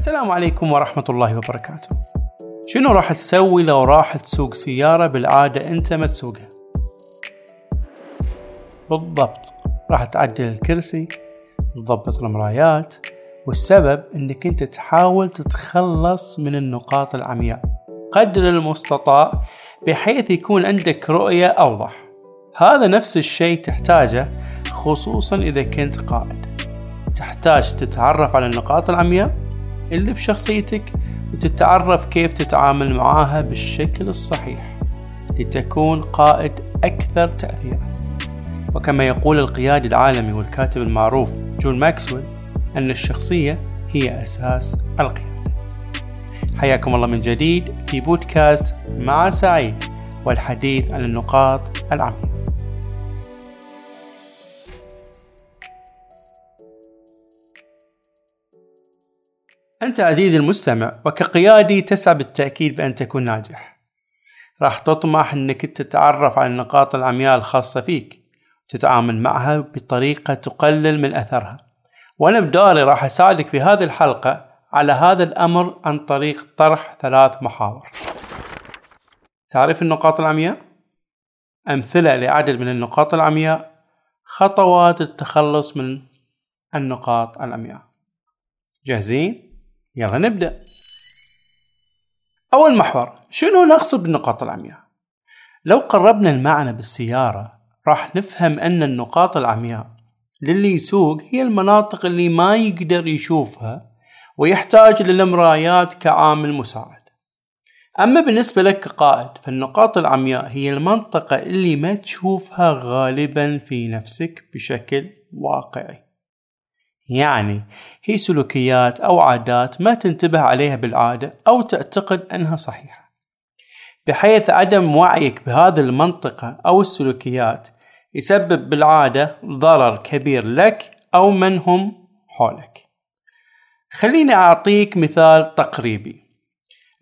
السلام عليكم ورحمة الله وبركاته. شنو راح تسوي لو راح تسوق سيارة بالعادة أنت ما تسوقها؟ بالضبط. راح تعدل الكرسي تضبط المرايات والسبب إنك أنت تحاول تتخلص من النقاط العمياء. قدر المستطاع بحيث يكون عندك رؤية أوضح. هذا نفس الشيء تحتاجه خصوصا إذا كنت قائد. تحتاج تتعرف على النقاط العمياء اللي بشخصيتك وتتعرف كيف تتعامل معاها بالشكل الصحيح لتكون قائد أكثر تأثيرا. وكما يقول القيادي العالمي والكاتب المعروف جون ماكسويل أن الشخصية هي أساس القيادة. حياكم الله من جديد في بودكاست مع سعيد والحديث عن النقاط العامة أنت عزيزي المستمع وكقيادي تسعى بالتأكيد بأن تكون ناجح راح تطمح أنك تتعرف على النقاط العمياء الخاصة فيك تتعامل معها بطريقة تقلل من أثرها وأنا بدوري راح أساعدك في هذه الحلقة على هذا الأمر عن طريق طرح ثلاث محاور تعرف النقاط العمياء؟ أمثلة لعدد من النقاط العمياء خطوات التخلص من النقاط العمياء جاهزين؟ يلا نبدأ. أول محور شنو نقصد بالنقاط العمياء؟ لو قربنا المعنى بالسيارة راح نفهم أن النقاط العمياء للي يسوق هي المناطق اللي ما يقدر يشوفها ويحتاج للمرايات كعامل مساعد. أما بالنسبة لك كقائد فالنقاط العمياء هي المنطقة اللي ما تشوفها غالبا في نفسك بشكل واقعي. يعني هي سلوكيات أو عادات ما تنتبه عليها بالعادة أو تعتقد أنها صحيحة. بحيث عدم وعيك بهذه المنطقة أو السلوكيات يسبب بالعادة ضرر كبير لك أو من هم حولك. خليني أعطيك مثال تقريبي.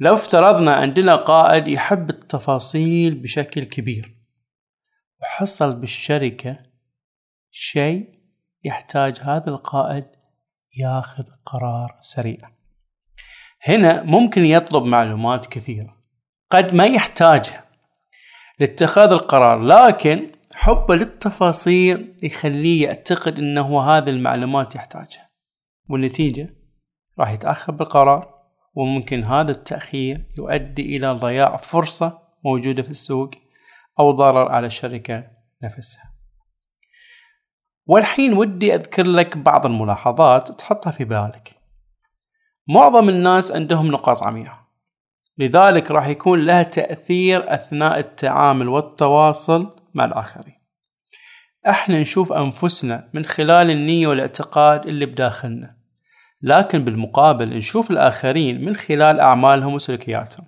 لو افترضنا عندنا قائد يحب التفاصيل بشكل كبير وحصل بالشركة شيء يحتاج هذا القائد ياخذ قرار سريع. هنا ممكن يطلب معلومات كثيرة قد ما يحتاجها لاتخاذ القرار لكن حبه للتفاصيل يخليه يعتقد إنه هذه المعلومات يحتاجها والنتيجة راح يتأخر بالقرار وممكن هذا التأخير يؤدي إلى ضياع فرصة موجودة في السوق أو ضرر على الشركة نفسها. والحين ودي أذكر لك بعض الملاحظات تحطها في بالك. معظم الناس عندهم نقاط عمياء. لذلك راح يكون لها تأثير أثناء التعامل والتواصل مع الآخرين. إحنا نشوف أنفسنا من خلال النية والاعتقاد اللي بداخلنا. لكن بالمقابل نشوف الآخرين من خلال أعمالهم وسلوكياتهم.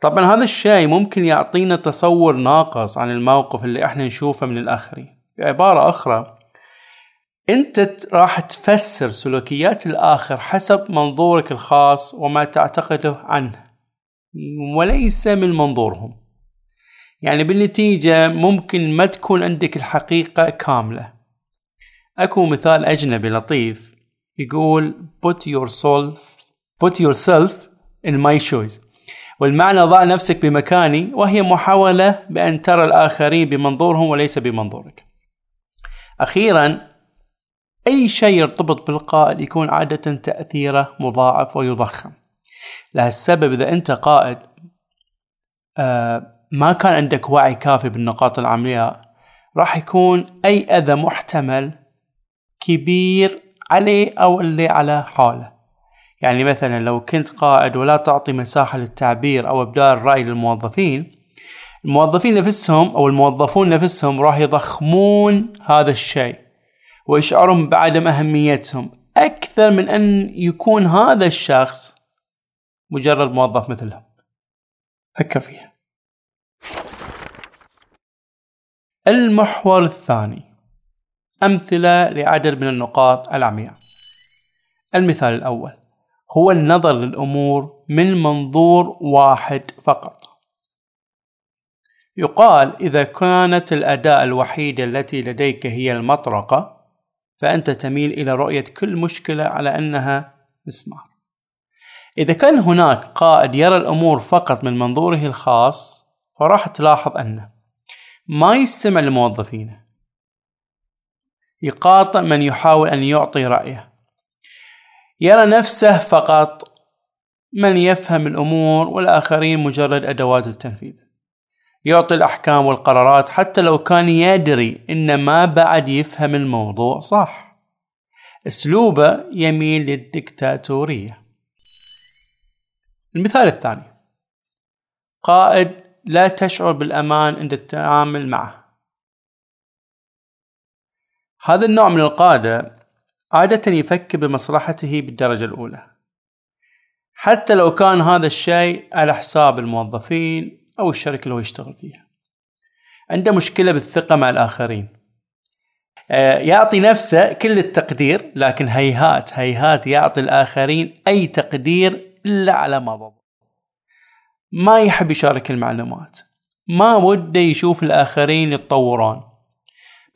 طبعا هذا الشيء ممكن يعطينا تصور ناقص عن الموقف اللي إحنا نشوفه من الآخرين. بعبارة أخرى انت راح تفسر سلوكيات الآخر حسب منظورك الخاص وما تعتقده عنه. وليس من منظورهم. يعني بالنتيجة ممكن ما تكون عندك الحقيقة كاملة. أكو مثال أجنبي لطيف. يقول put yourself put yourself in my shoes. والمعنى ضع نفسك بمكاني وهي محاولة بأن ترى الآخرين بمنظورهم وليس بمنظورك. أخيرا أي شيء يرتبط بالقائد يكون عادة تأثيره مضاعف ويضخم. لهالسبب إذا أنت قائد آه ما كان عندك وعي كافي بالنقاط العمياء راح يكون أي أذى محتمل كبير عليه أو اللي على حاله. يعني مثلا لو كنت قائد ولا تعطي مساحة للتعبير أو إبداء الرأي للموظفين الموظفين نفسهم أو الموظفون نفسهم راح يضخمون هذا الشيء. ويشعرهم بعدم أهميتهم. أكثر من أن يكون هذا الشخص مجرد موظف مثلهم. فكر فيها. المحور الثاني. أمثلة لعدد من النقاط العمياء. المثال الأول. هو النظر للأمور من منظور واحد فقط. يقال إذا كانت الأداة الوحيدة التي لديك هي المطرقة فأنت تميل إلى رؤية كل مشكلة على أنها مسمار. إذا كان هناك قائد يرى الأمور فقط من منظوره الخاص فراح تلاحظ أنه ما يستمع لموظفينه. يقاطع من يحاول أن يعطي رأيه. يرى نفسه فقط من يفهم الأمور والآخرين مجرد أدوات التنفيذ. يعطي الأحكام والقرارات حتى لو كان يدري إن ما بعد يفهم الموضوع صح. أسلوبه يميل للدكتاتورية. المثال الثاني. قائد لا تشعر بالأمان عند التعامل معه. هذا النوع من القادة عادة يفكر بمصلحته بالدرجة الأولى. حتى لو كان هذا الشيء على حساب الموظفين أو الشركة اللي هو يشتغل فيها. عنده مشكلة بالثقة مع الآخرين. آه، يعطي نفسه كل التقدير لكن هيهات هيهات يعطي الآخرين أي تقدير إلا على ما ضبط. ما يحب يشارك المعلومات. ما وده يشوف الآخرين يتطورون.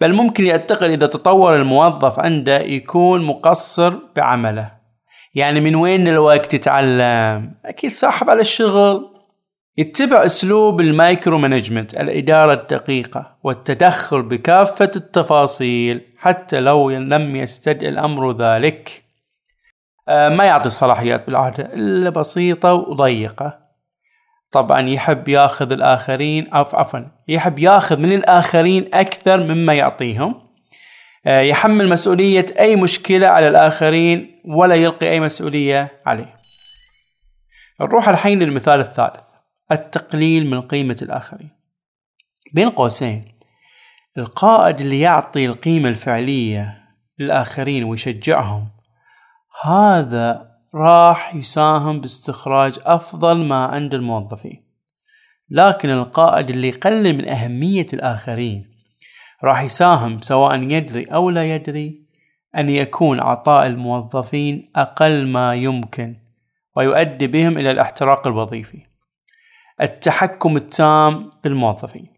بل ممكن يعتقد إذا تطور الموظف عنده يكون مقصر بعمله. يعني من وين الوقت يتعلم؟ أكيد صاحب على الشغل. يتبع أسلوب ال micromanagement الإدارة الدقيقة والتدخل بكافة التفاصيل حتى لو لم يستدعي الأمر ذلك. آه، ما يعطي صلاحيات بالعادة إلا بسيطة وضيقة. طبعا يحب ياخذ الآخرين عفوا يحب ياخذ من الآخرين أكثر مما يعطيهم. آه، يحمل مسؤولية أي مشكلة على الآخرين ولا يلقي أي مسؤولية عليه. نروح الحين للمثال الثالث. التقليل من قيمة الآخرين. بين قوسين القائد اللي يعطي القيمة الفعلية للآخرين ويشجعهم هذا راح يساهم باستخراج أفضل ما عند الموظفين. لكن القائد اللي يقلل من أهمية الآخرين راح يساهم سواء يدري أو لا يدري أن يكون عطاء الموظفين أقل ما يمكن ويؤدي بهم إلى الاحتراق الوظيفي. التحكم التام بالموظفين.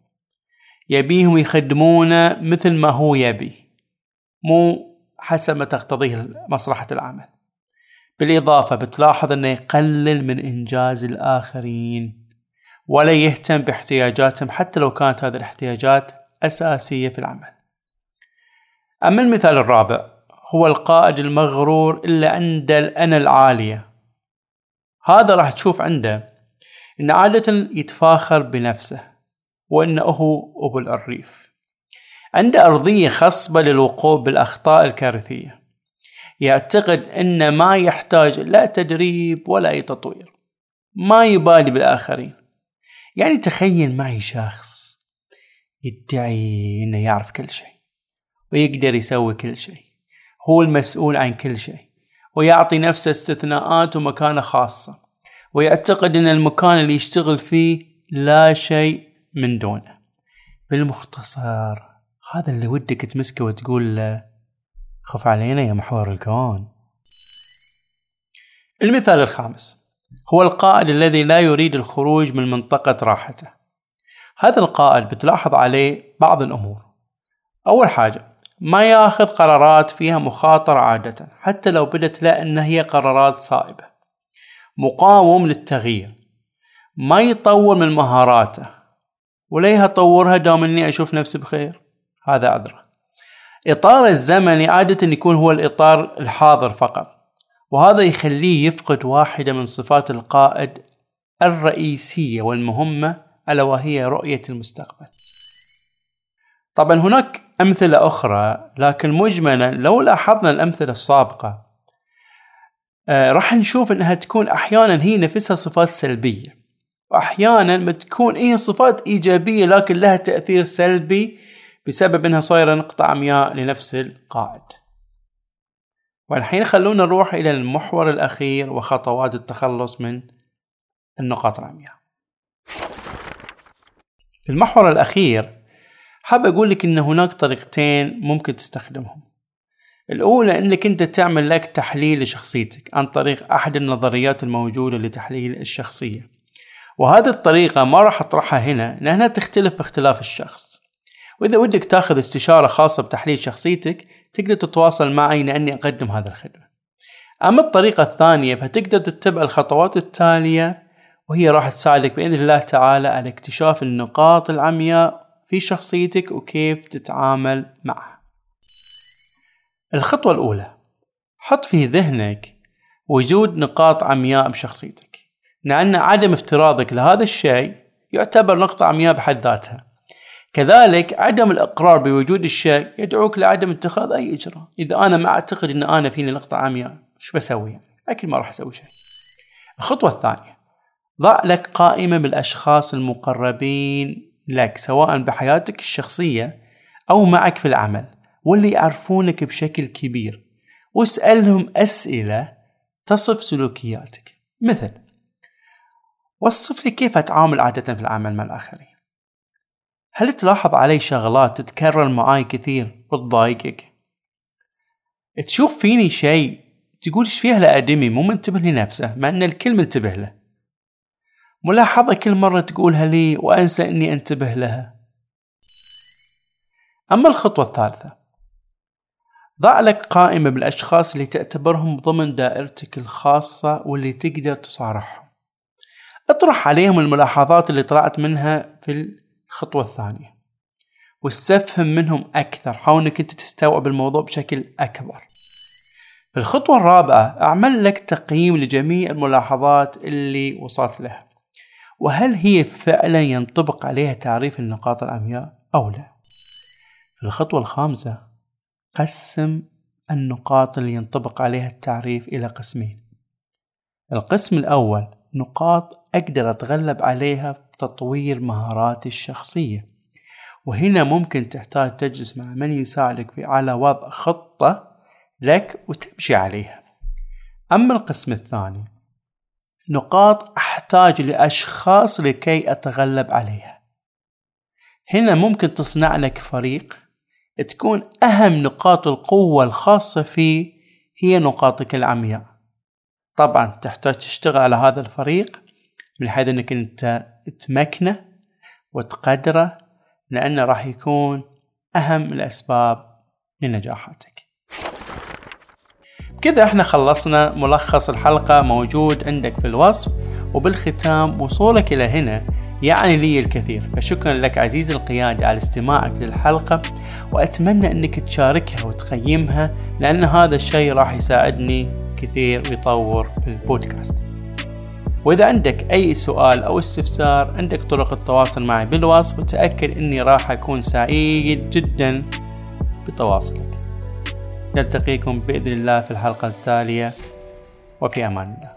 يبيهم يخدمونه مثل ما هو يبي مو حسب ما تقتضيه مصلحة العمل. بالإضافة بتلاحظ أنه يقلل من إنجاز الآخرين ولا يهتم باحتياجاتهم حتى لو كانت هذه الاحتياجات أساسية في العمل. أما المثال الرابع هو القائد المغرور إلا عند الأنا العالية. هذا راح تشوف عنده إن عادة يتفاخر بنفسه وإنه أبو الريف عنده أرضية خصبة للوقوع بالأخطاء الكارثية. يعتقد أن ما يحتاج لا تدريب ولا أي تطوير. ما يبالي بالآخرين. يعني تخيل معي شخص يدعي إنه يعرف كل شيء ويقدر يسوي كل شيء. هو المسؤول عن كل شيء ويعطي نفسه استثناءات ومكانة خاصة. ويعتقد إن المكان اللي يشتغل فيه لا شيء من دونه. بالمختصر هذا اللي ودك تمسكه وتقول له خف علينا يا محور الكون. المثال الخامس هو القائد الذي لا يريد الخروج من منطقة راحته. هذا القائد بتلاحظ عليه بعض الأمور. أول حاجة ما ياخذ قرارات فيها مخاطرة عادة حتى لو بدت له أن هي قرارات صائبة. مقاوم للتغيير. ما يطور من مهاراته. وليه أطورها دام أني أشوف نفسي بخير. هذا عذره إطار الزمني عادة يكون هو الإطار الحاضر فقط. وهذا يخليه يفقد واحدة من صفات القائد الرئيسية والمهمة ألا وهي رؤية المستقبل. طبعا هناك أمثلة أخرى لكن مجملا لو لاحظنا الأمثلة السابقة آه راح نشوف أنها تكون أحيانا هي نفسها صفات سلبية. وأحيانا بتكون هي صفات إيجابية لكن لها تأثير سلبي بسبب أنها صايرة نقطة عمياء لنفس القائد والحين خلونا نروح إلى المحور الأخير وخطوات التخلص من النقاط العمياء. في المحور الأخير حاب أقول لك إن هناك طريقتين ممكن تستخدمهم. الأولى إنك أنت تعمل لك تحليل لشخصيتك عن طريق أحد النظريات الموجودة لتحليل الشخصية. وهذه الطريقة ما راح أطرحها هنا لأنها تختلف باختلاف الشخص. وإذا ودك تأخذ استشارة خاصة بتحليل شخصيتك تقدر تتواصل معي لأني أقدم هذا الخدمة. أما الطريقة الثانية فتقدر تتبع الخطوات التالية وهي راح تساعدك بإذن الله تعالى على اكتشاف النقاط العمياء في شخصيتك وكيف تتعامل معها. الخطوة الأولى حط في ذهنك وجود نقاط عمياء بشخصيتك. لأن عدم افتراضك لهذا الشيء يعتبر نقطة عمياء بحد ذاتها. كذلك عدم الإقرار بوجود الشيء يدعوك لعدم اتخاذ أي إجراء. إذا أنا ما أعتقد أن أنا فيني نقطة عمياء شو بسوي؟ أكيد ما راح أسوي شيء. الخطوة الثانية ضع لك قائمة بالأشخاص المقربين لك سواء بحياتك الشخصية أو معك في العمل. واللي يعرفونك بشكل كبير واسألهم أسئلة تصف سلوكياتك. مثل وصف لي كيف أتعامل عادة في العمل مع الآخرين؟ هل تلاحظ علي شغلات تتكرر معاي كثير وتضايقك؟ تشوف فيني شيء تقول إيش فيها لأدمي مو منتبه لنفسه مع إن الكل منتبه له. ملاحظة كل مرة تقولها لي وأنسى أني أنتبه لها. أما الخطوة الثالثة ضع لك قائمة بالأشخاص اللي تعتبرهم ضمن دائرتك الخاصة واللي تقدر تصارحهم. اطرح عليهم الملاحظات اللي طلعت منها في الخطوة الثانية واستفهم منهم أكثر. حاول أنك أنت تستوعب الموضوع بشكل أكبر. في الخطوة الرابعة أعمل لك تقييم لجميع الملاحظات اللي وصلت لها. وهل هي فعلا ينطبق عليها تعريف النقاط العمياء أو لا؟ في الخطوة الخامسة قسم النقاط اللي ينطبق عليها التعريف إلى قسمين. القسم الأول نقاط أقدر أتغلب عليها بتطوير مهاراتي الشخصية. وهنا ممكن تحتاج تجلس مع من يساعدك في على وضع خطة لك وتمشي عليها. أما القسم الثاني نقاط أحتاج لأشخاص لكي أتغلب عليها. هنا ممكن تصنع لك فريق تكون أهم نقاط القوة الخاصة فيه هي نقاطك العمياء. طبعا تحتاج تشتغل على هذا الفريق من حيث أنك أنت تمكنه وتقدره لأنه راح يكون أهم الأسباب لنجاحاتك. كذا إحنا خلصنا ملخص الحلقة موجود عندك في الوصف وبالختام وصولك إلى هنا يعني لي الكثير. فشكرا لك عزيزي القيادة على استماعك للحلقة وأتمنى أنك تشاركها وتقيمها لأن هذا الشيء راح يساعدني كثير ويطور في البودكاست. وإذا عندك أي سؤال أو استفسار عندك طرق التواصل معي بالوصف وتأكد أني راح أكون سعيد جدا بتواصلك. نلتقيكم بإذن الله في الحلقة التالية وفي أمان الله.